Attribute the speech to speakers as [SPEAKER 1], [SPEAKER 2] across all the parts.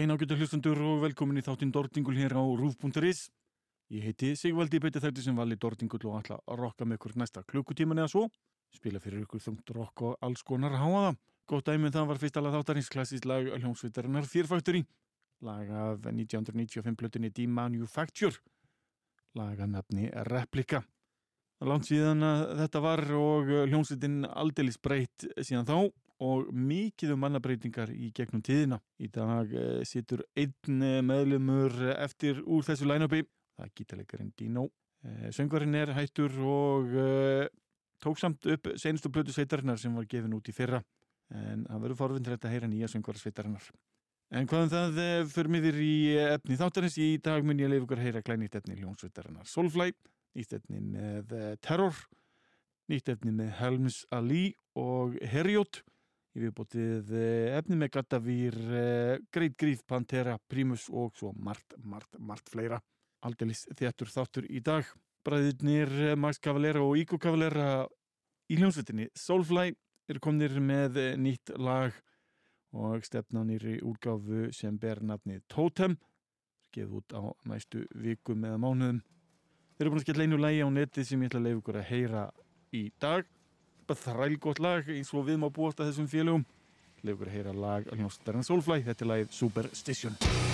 [SPEAKER 1] daginn ágættu hlustundur og velkomin í þáttinn Dordingul hér á rúf.is. Ég heiti Sigvaldi Beti Þætti sem vali Dordingul og ætla að rokka með ykkur næsta klukkutíman eða svo. Spila fyrir ykkur þungt rokk og alls konar háaða. Gótt dæmið það var fyrst alveg þáttarins klassísk lag hljómsveitarinnar Fyrfaktori. Lag af 1995 plutinni D-Manufacture. Lag að nafni Replika. Langt síðan að þetta var og hljómsveitin aldeilis breytt síðan þá og mikið um mannabreitingar í gegnum tíðina. Í dag uh, situr einn uh, meðlumur eftir úr þessu line-upi. Það er gítarleikarinn Dino. Uh, Söngvarinn er hættur og tók samt upp senustu blödu sveitarinnar sem var gefin út í fyrra. En það verður forvindrætt að heyra nýja söngvarsveitarinnar. En hvað um það fyrir miður í efni þáttarins? Í dag mun ég að leiða ykkur að heyra glænýtt efni hljónsveitarinnar Soulfly, nýtt efni með Terror, nýtt efni með Helms Ali og Herjót Ég við bótið eh, efni með Gatavýr, eh, Great Grief, Pantera, Primus og svo margt, margt, margt fleira. Aldelis þéttur þáttur í dag. Bræðirnir eh, Max Cavalera og Ígo Cavalera í hljómsveitinni Soulfly eru komnir með nýtt lag og stefnanir í úrgáfu sem ber nafnið Totem. Geð út á næstu vikum eða mánuðum. Þeir eru búin að skella einu lægi á neti sem ég ætla að leiða ykkur að heyra í dag þrælgótt lag eins og við má búast að þessum félögum. Leifur heyra lag Hljómsdæran Soulfly, þetta er lagið Superstition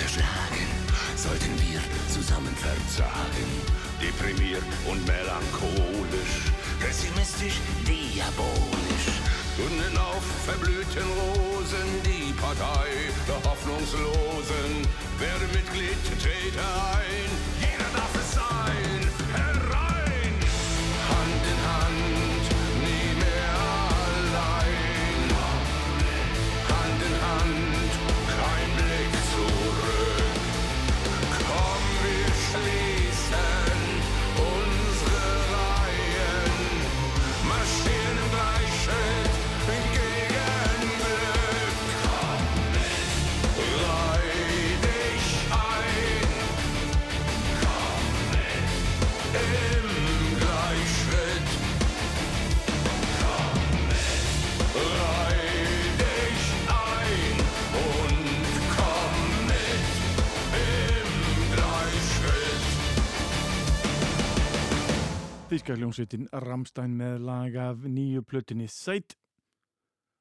[SPEAKER 2] zerschlagen, sollten wir zusammen verzagen. Deprimiert und melancholisch, pessimistisch, diabolisch. Gründen auf verblühten Rosen die Partei der Hoffnungslosen. Werde Mitglied, trete ein, jeder darf
[SPEAKER 1] Þíska hljómsveitin Ramstein með lag af nýju plötunni Sæt.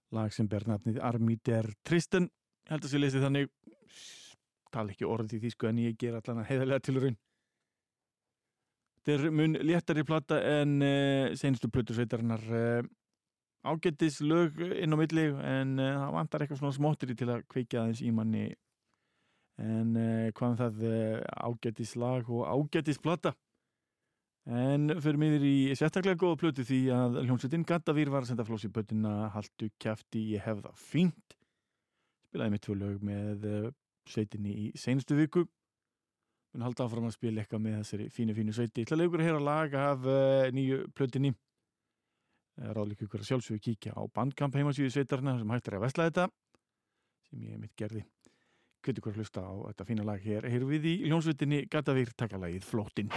[SPEAKER 1] Lag sem ber nafnið Armi der Tristen held að sé lesið þannig. Tala ekki orðið í þýsku en ég ger allan að heiðarlega til raun Þetta er mun léttari plata en uh, senustu plötusveitarinnar uh, ágættis lög inn á milli en uh, það vantar eitthvað svona smóttiri til að kveikja aðeins í manni. En uh, hvað um það ágættis lag og ágættis plata En fyrir miður í sérstaklega góða plötu því að hljómsveitin Gattavýr var að senda flósi bötuna Haltu kjafti, ég hef það fínt. Spilaði með tvö lög með eh, sveitinni í seinustu viku. Mun halda áfram að spila eitthvað með þessari fínu, fínu sveiti. Ég ætla að leikur að heyra lag af uh, nýju plötinni. Ráðlík ykkur að sjálfsögur kíkja á bandkamp heimasíðu sveitarna sem hægt er að vesla þetta sem ég mitt gerði. Hvernig ykkur að hlusta á þetta fína lag hér. Heyrum við í hljómsveitinni Gattavýr takalagið Flóttin.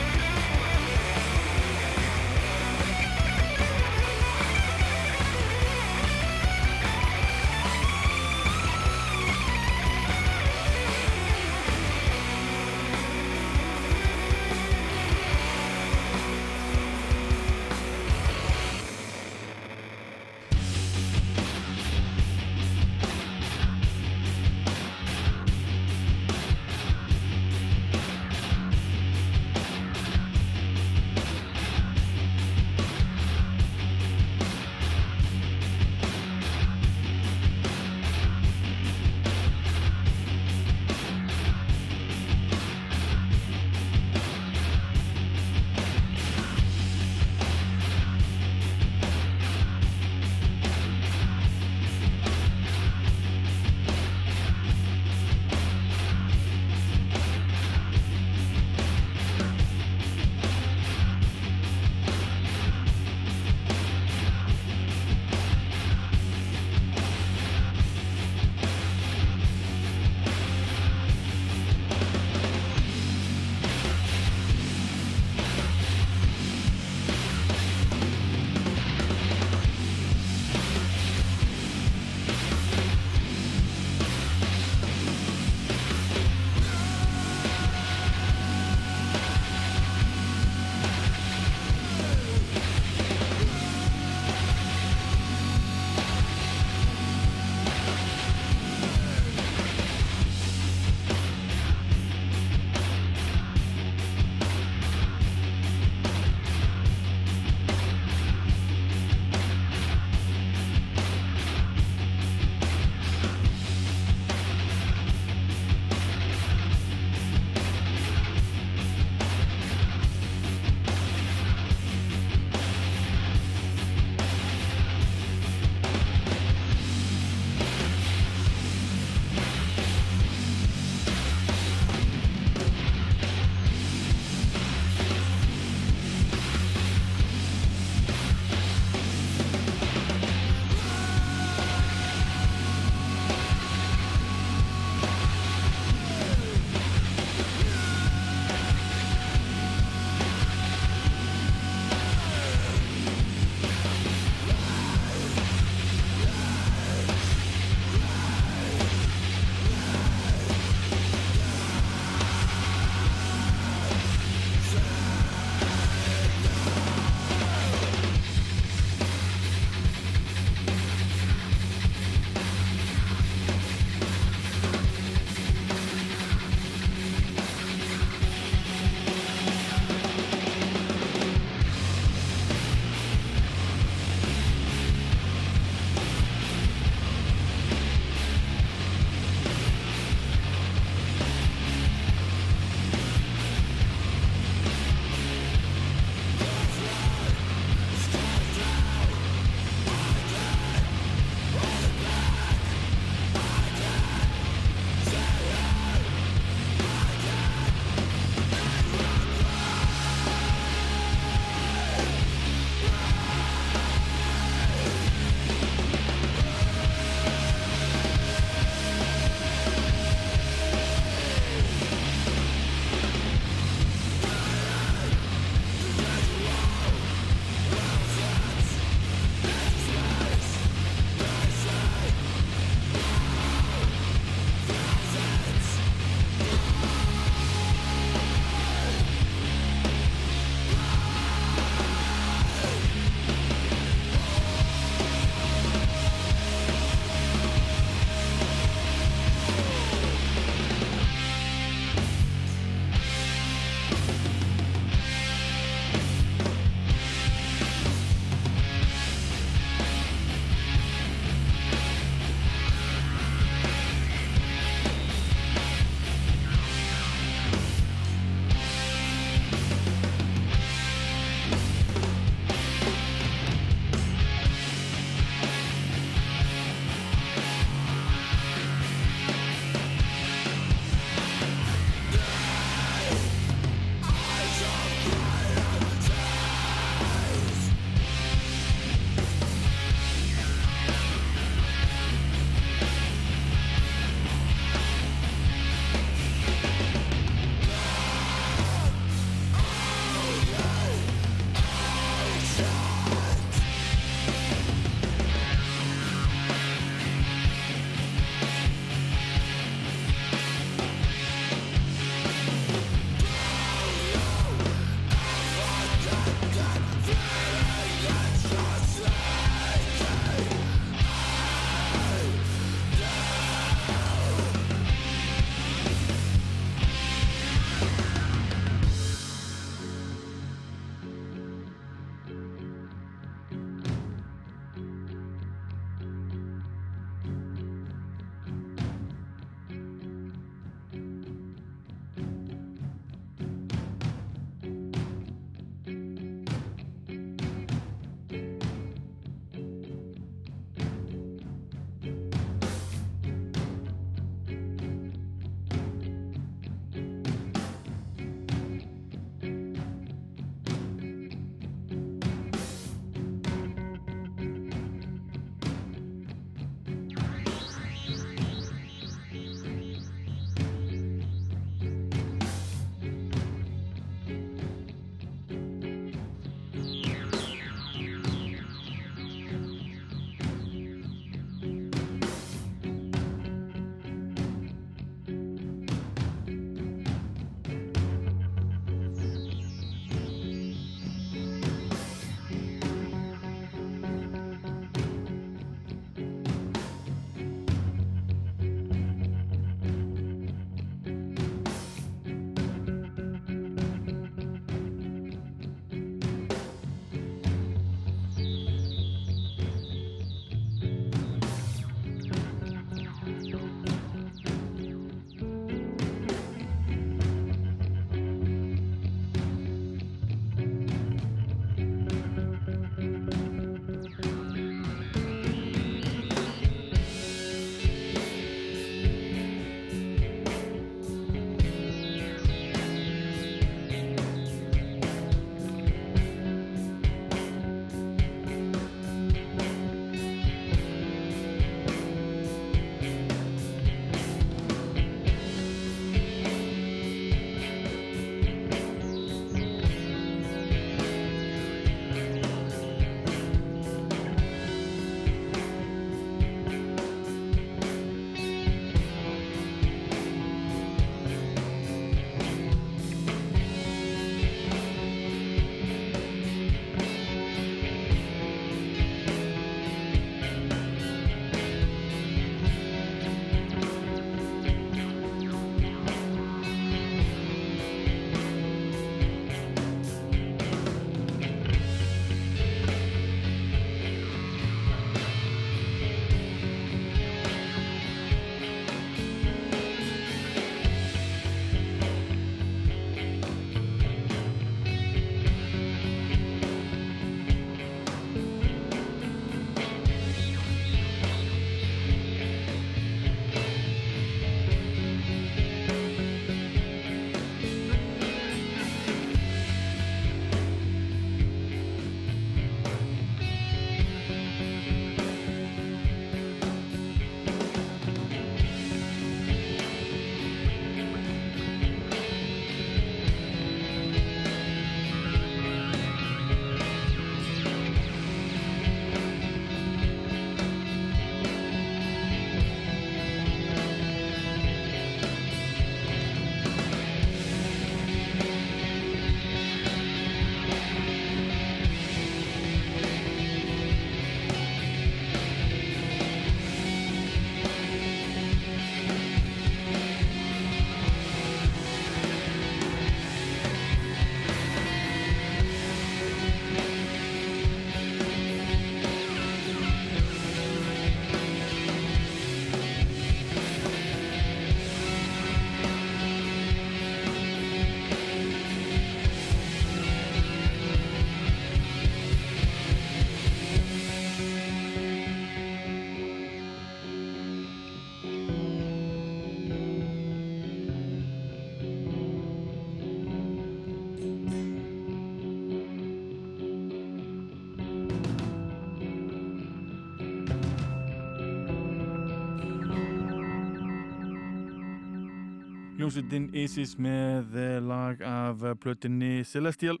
[SPEAKER 1] Hljómsveitin Isis með lag af plötinni Celestial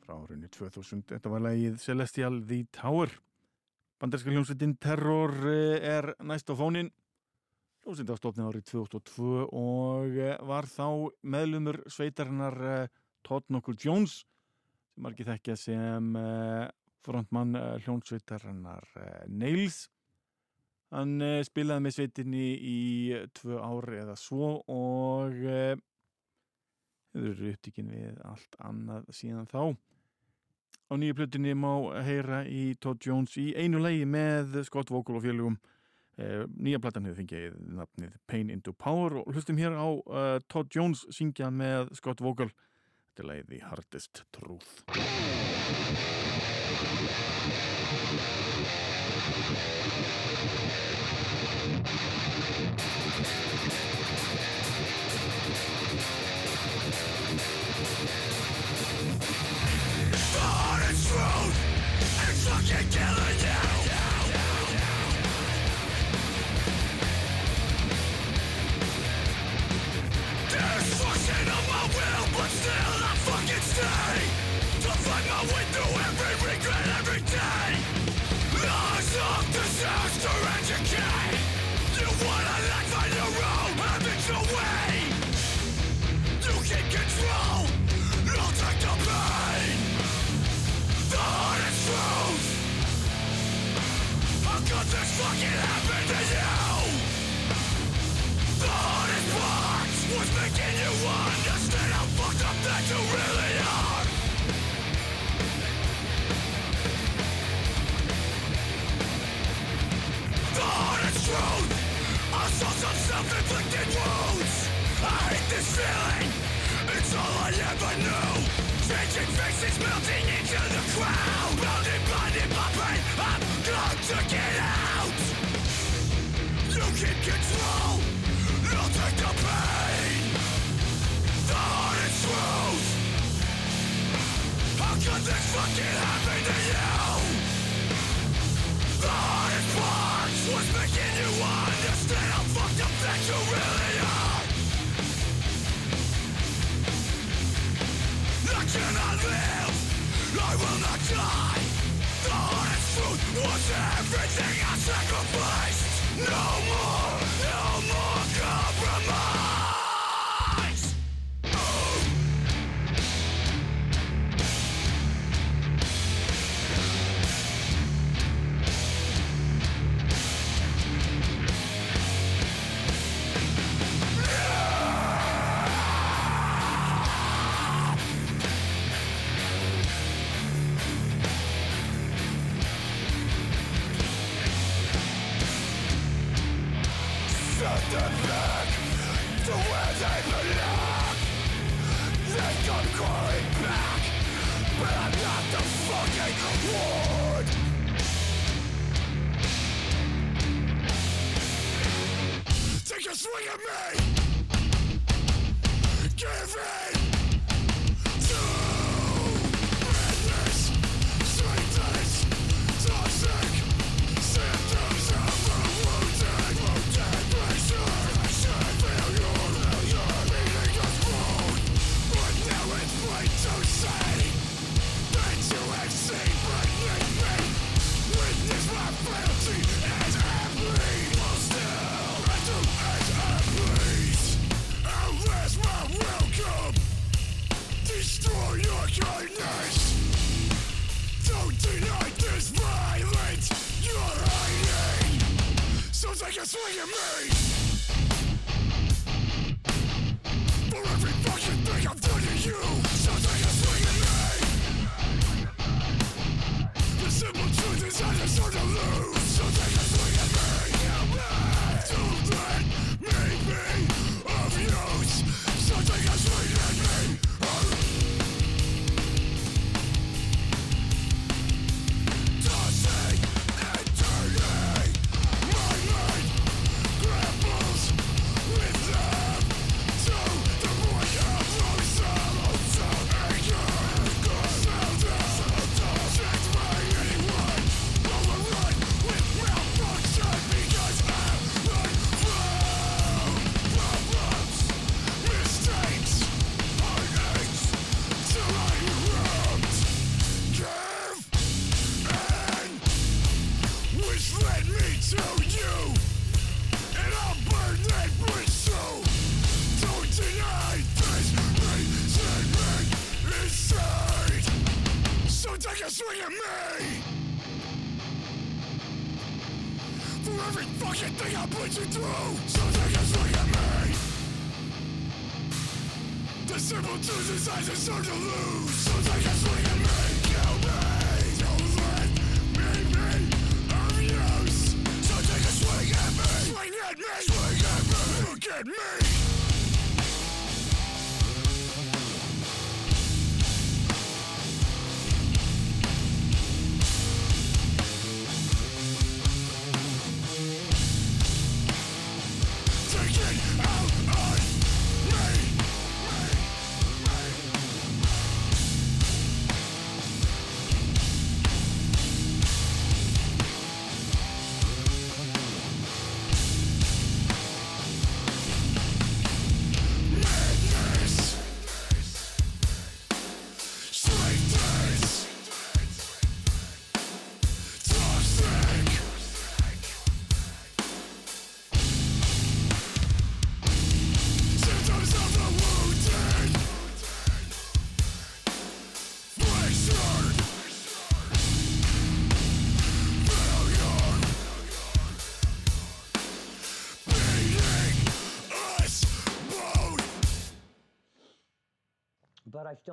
[SPEAKER 1] frá árunni 2000. Þetta var lagið Celestial The Tower. Banderska hljómsveitin Terror eh, er næst á fónin. Hljómsveitin var stofnið árið 2002 og eh, var þá meðlumur sveitarinnar eh, Todd Knuckle Jones sem margir þekkja sem frontmann hljómsveitarinnar Nails. Hann uh, spilaði með sveitinni í uh, tvö ár eða svo og uh, hefur verið upptíkin við allt annað síðan þá. Á nýju plötunni má heyra í Todd Jones í einu lagi með Scott Vogel og félugum. Uh, nýja platan hefur fengið nafnið Pain into Power og hlustum hér á Todd Jones syngja með Scott Vogel. Þetta er Cause this fucking happened
[SPEAKER 3] to
[SPEAKER 2] you The hardest part was making you understand how fucked up that you really are The hardest truth I saw some self-inflicted wounds I hate this feeling It's all I ever knew. Changing faces melting into the crowd. Blinded, blinded by pain to get out You can control You'll take the pain The hard truth How could this fucking happen to you? The hardest part Was making you understand How fucked up that you really are I cannot live I
[SPEAKER 3] will not die was everything I sacrificed? No more. No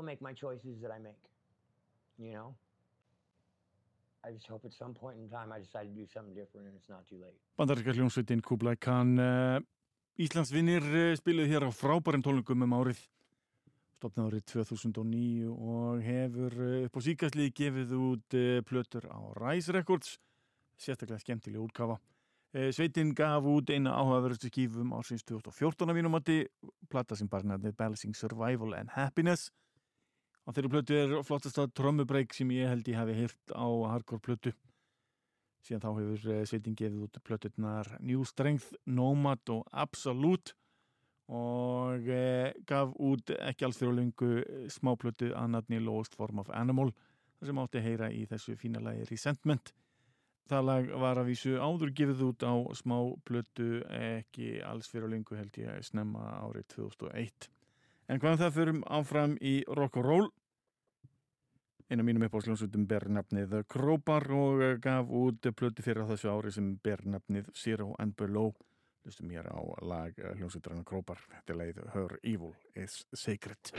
[SPEAKER 3] make my choices that I make. You know? I just hope at some point in time I decide to do something different and it's not too late.
[SPEAKER 1] Bandaríska hljómsveitin Kublai Khan uh, Íslandsvinnir uh, spiluð hér á frábærin tólingum um árið stopnið árið 2009 og hefur uh, upp á síkastlið gefið út plötur á Rise Records sérstaklega skemmtileg útkafa Sveitin gaf út eina áhugaverðustu skífum ársins 2014 af mínumati plata sem bara nefnir Balancing Survival and Happiness á þeirri plötu er flottasta trömmubreik sem ég held ég hafi heyrt á hardcore plötu. Síðan þá hefur eh, sveitin gefið út plöturnar New Strength, Nomad og Absolute og e, gaf út ekki alls fyrir lengu smáplötu að nafni Lost Form of Animal sem átti að heyra í þessu fína lagi Resentment. Það lag var að vísu áður gefið út á smáplötu ekki alls fyrir lengu held ég snemma árið 2001 en hvaðan það förum áfram í rock and roll. Einu mínum upp á sljónsveitum ber nafnið Krópar og eh, gaf út plötu fyrir þessu ári sem ber nafnið Zero and Below. Hlustum hér á lag hljónsveitarana Krópar þetta er leið Her Evil is Sacred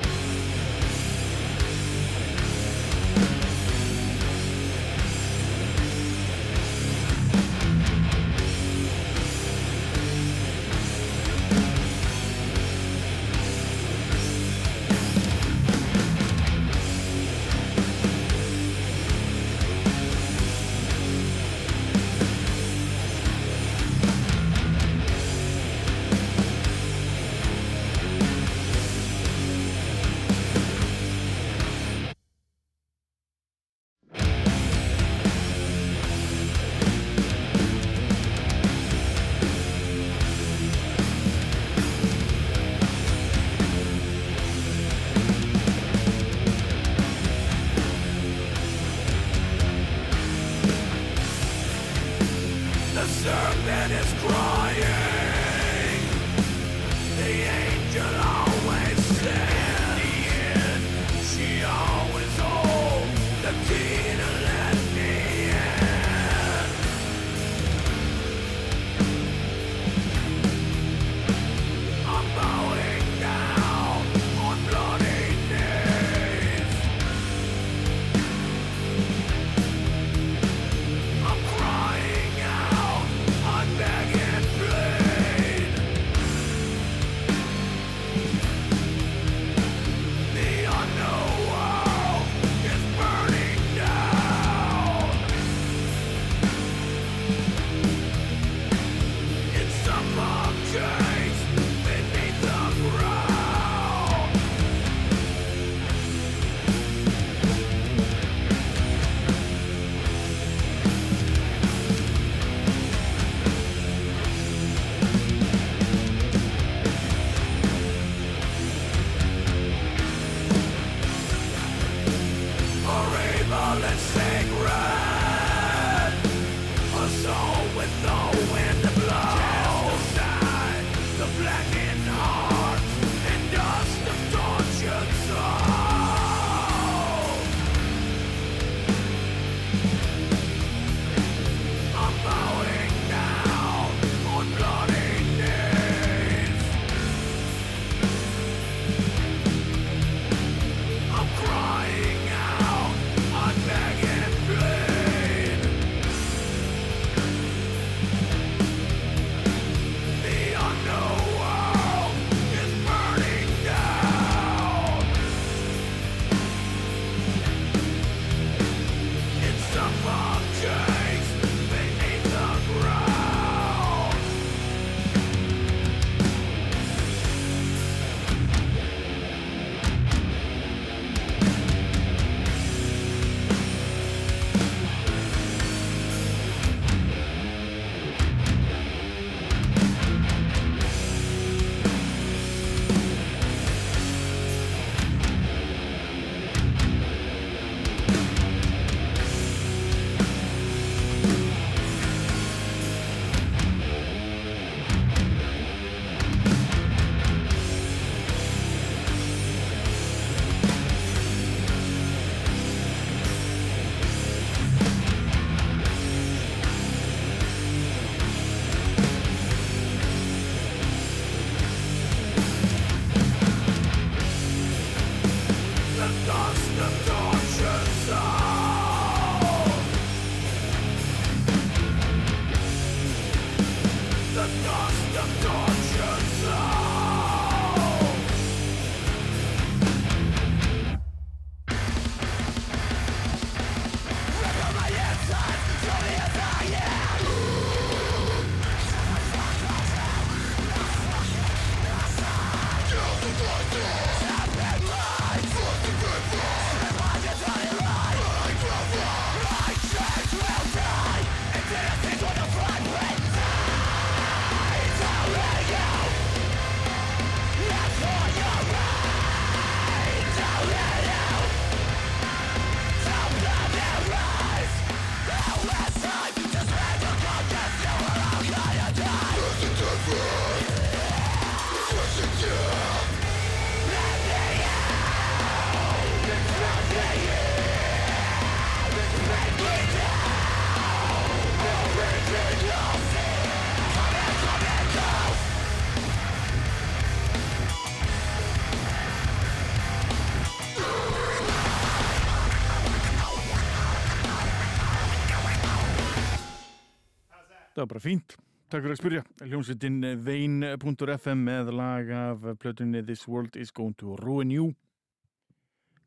[SPEAKER 1] Það var bara fínt. Takk fyrir að spyrja. Hljómsveitin Vein.fm með lag af plötunni This World is Going to Ruin You.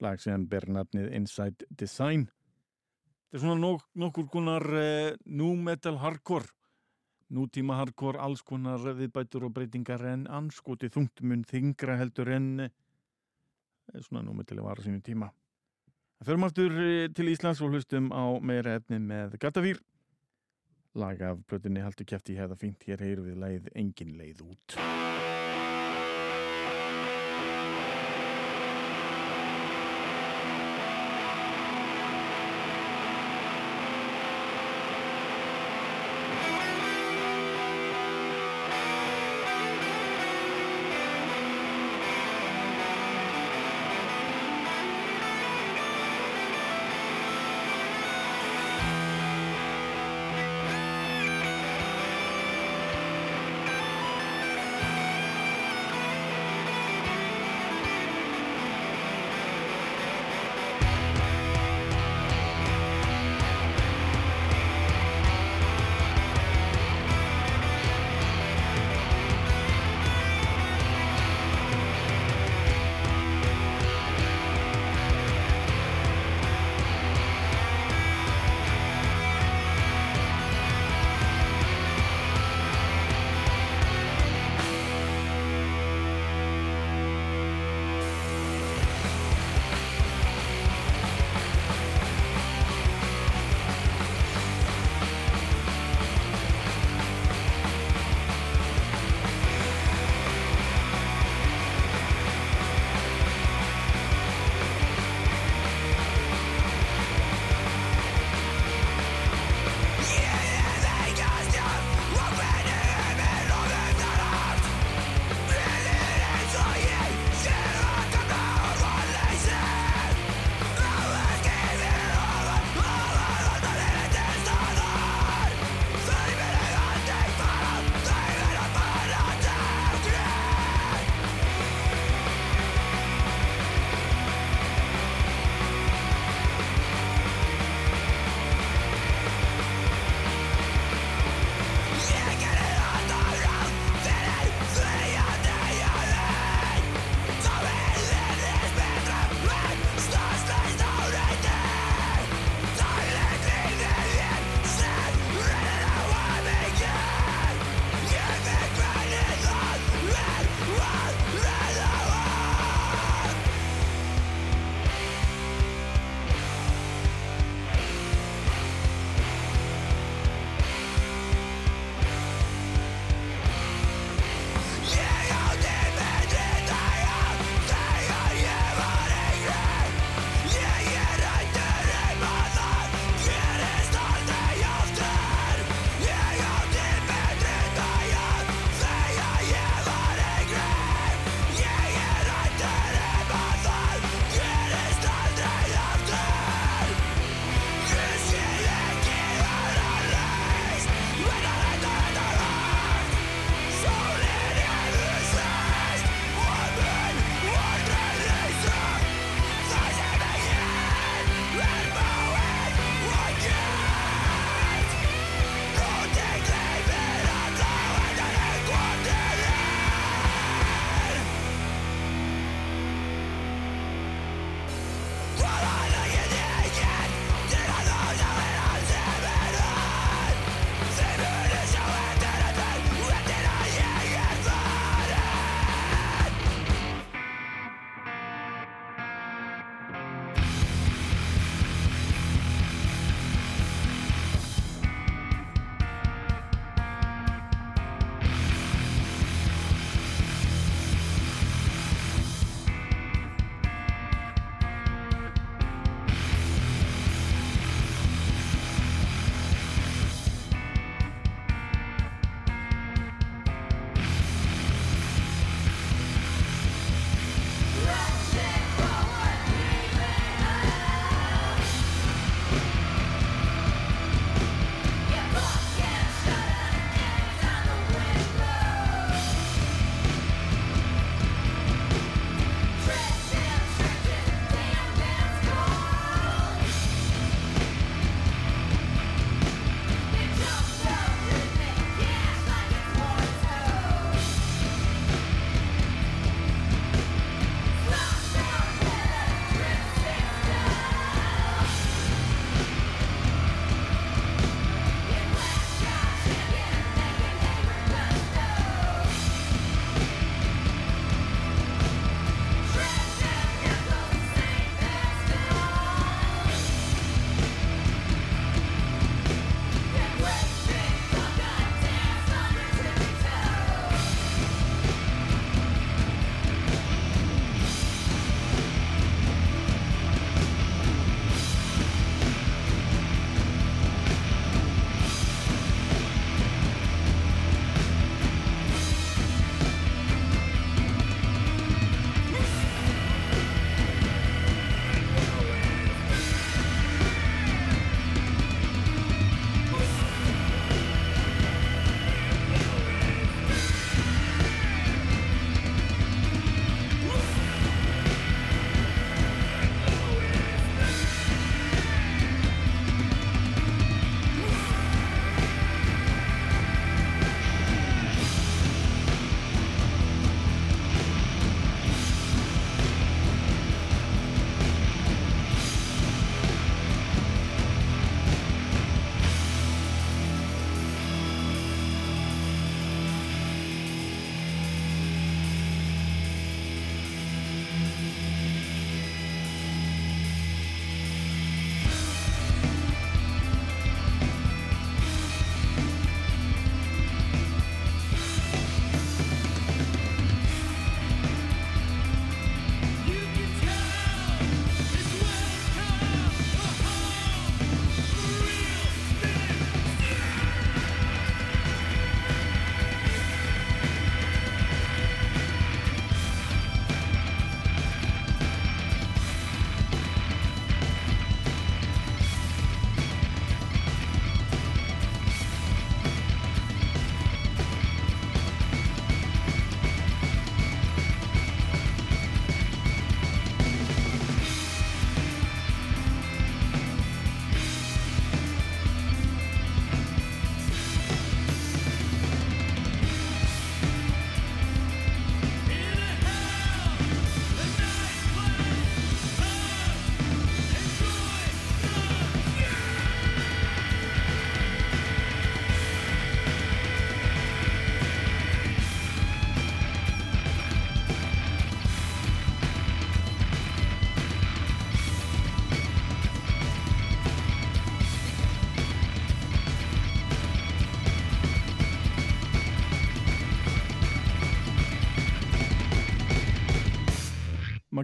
[SPEAKER 1] Lag sem ber nafnið Inside Design. Þetta er svona nok nokkur konar uh, new metal hardcore. Nútíma hardcore, alls konar viðbætur og breytingar en anskoti þungtumun þingra heldur en uh, svona nú metal var sínum tíma. Það förum aftur uh, til Íslands og hlustum á meira efni með Gatafýr lag af plötunni Haldur kæfti hefða fínt hér heyru við leið Engin leið út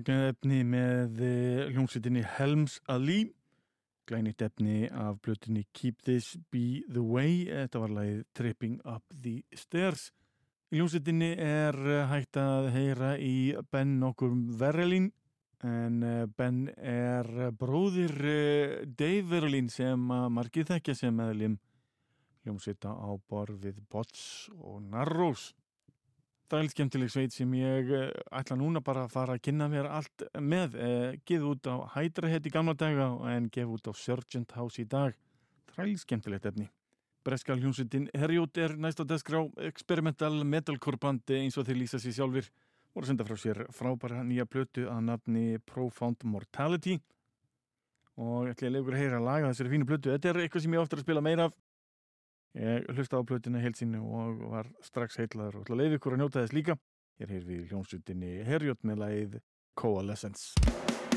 [SPEAKER 1] Magnaði efni með eh, hljómsveitinni Helms Ali. Glænit efni af blötunni Keep This Be The Way. Þetta var lagið Tripping Up The Stairs. Í hljómsveitinni er eh, hægt að heyra í Ben okkur Verelin en eh, Ben er bróðir Dave Verelin sem að margir þekkja sem meðlim hljómsveita á borð við Bots og Narrows þræl skemmtileg sveit sem ég eh, ætla núna bara að fara að kynna mér allt með eh, geð út á Hydrahead í gamla daga en gef út á Sergeant House í dag. Þræl skemmtilegt efni. Breskal hljómsveitin Herjót er næst á deskrá experimental metalcore bandi eins og þeir lýsa sér sjálfur voru að senda frá sér frábæra nýja plötu að nafni Profound Mortality. Og ég ætla að leikur að heyra að laga þessari fínu plötu. Þetta er eitthvað sem ég ofta að spila meira af Ég hlusta á plötuna heilsinni og var strax heitlaður og ætla að leiði ykkur að njóta þess líka. Ég er hér við hljómsutinni Herjótt með Coalescence.
[SPEAKER 2] Coalescence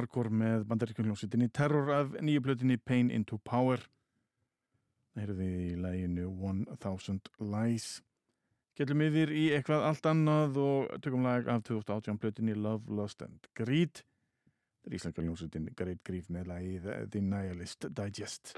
[SPEAKER 3] hardcore með bandaríkjumljómsveitinni Terror af nýju blötinni Pain into Power. Það eru því í læginu 1000 Lies. Gellum yfir í eitthvað allt annað og tökum lag af 2018 blötinni Love, Lust and Greed. Það er íslenska ljómsveitin Great Grief með lægið The Nihilist Digest.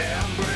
[SPEAKER 4] September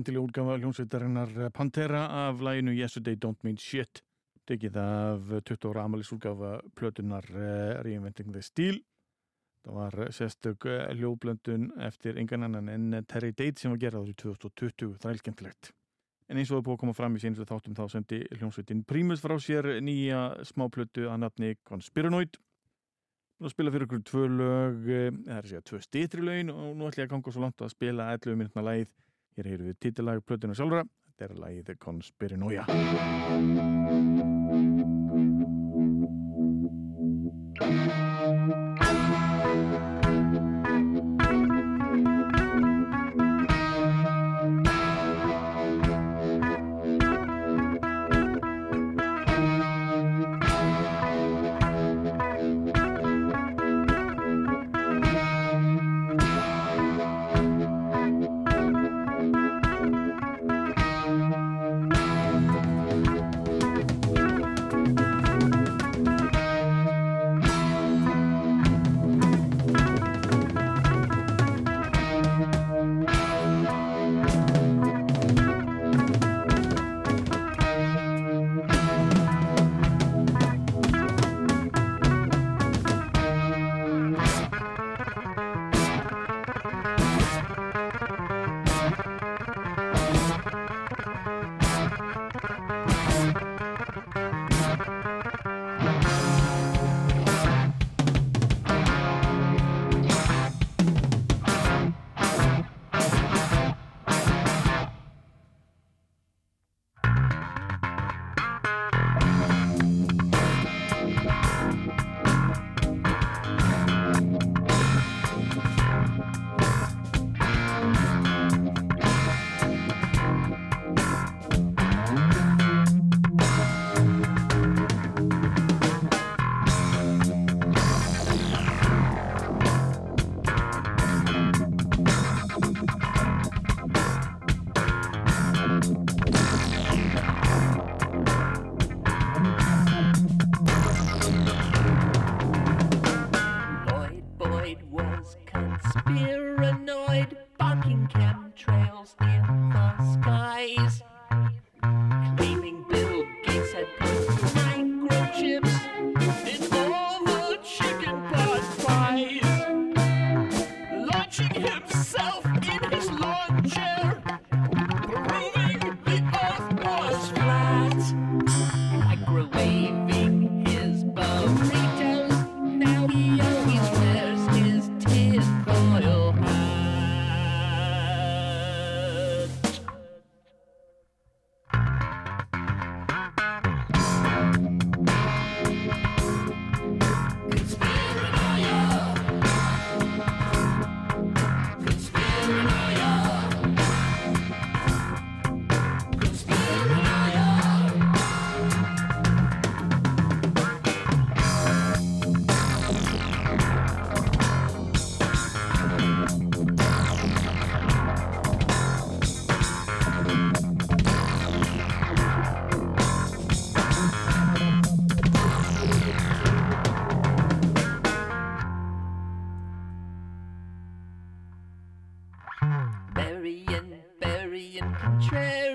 [SPEAKER 1] þrælskemmtilega útgafa hljómsveitarinnar Pantera af læginu Yesterday Don't Mean Shit tekið af 20 ára amalis útgafa plötunar uh, Reinventing the Steel. Það var sérstök uh, hljóðblöndun eftir engan annan en Terry Date sem var gerað árið 2020 þrælskemmtilegt en eins og það búið að koma fram í sínustu þáttum þá sendi hljómsveitin Primus frá sér nýja smáplötu að nafni Conspiranoid. Og spila fyrir okkur tvö lög eh, það er að segja tvö stýtri lögin og nú ætlum ég að ganga svo langt að spila 11 minutna lagið hér heyrum við titilag plötuna sjálfra. Þetta er lagið Conspiranoia.
[SPEAKER 5] Lloyd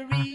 [SPEAKER 6] misery.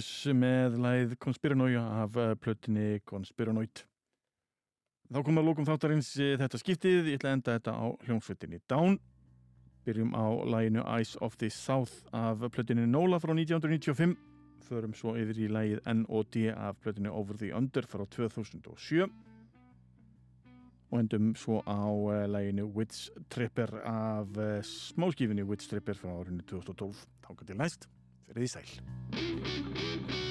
[SPEAKER 3] Anonymous með læð Conspiranója af eh, plötinni Conspiranóit. Þá komum við að lókum þáttarins eh, þetta skiptið. Ég ætla að enda þetta á hljómsveitinni Down. Byrjum á læginu Eyes of the South af plötinni Nola frá 1995. Förum svo yfir í lægið N.O.D. af plötinni Over the Under frá 2007. Og endum svo á eh, læginu Witch Tripper af smálskífinni Witch Tripper frá árunni 2012. Þá kannski læst. Verðið sæl.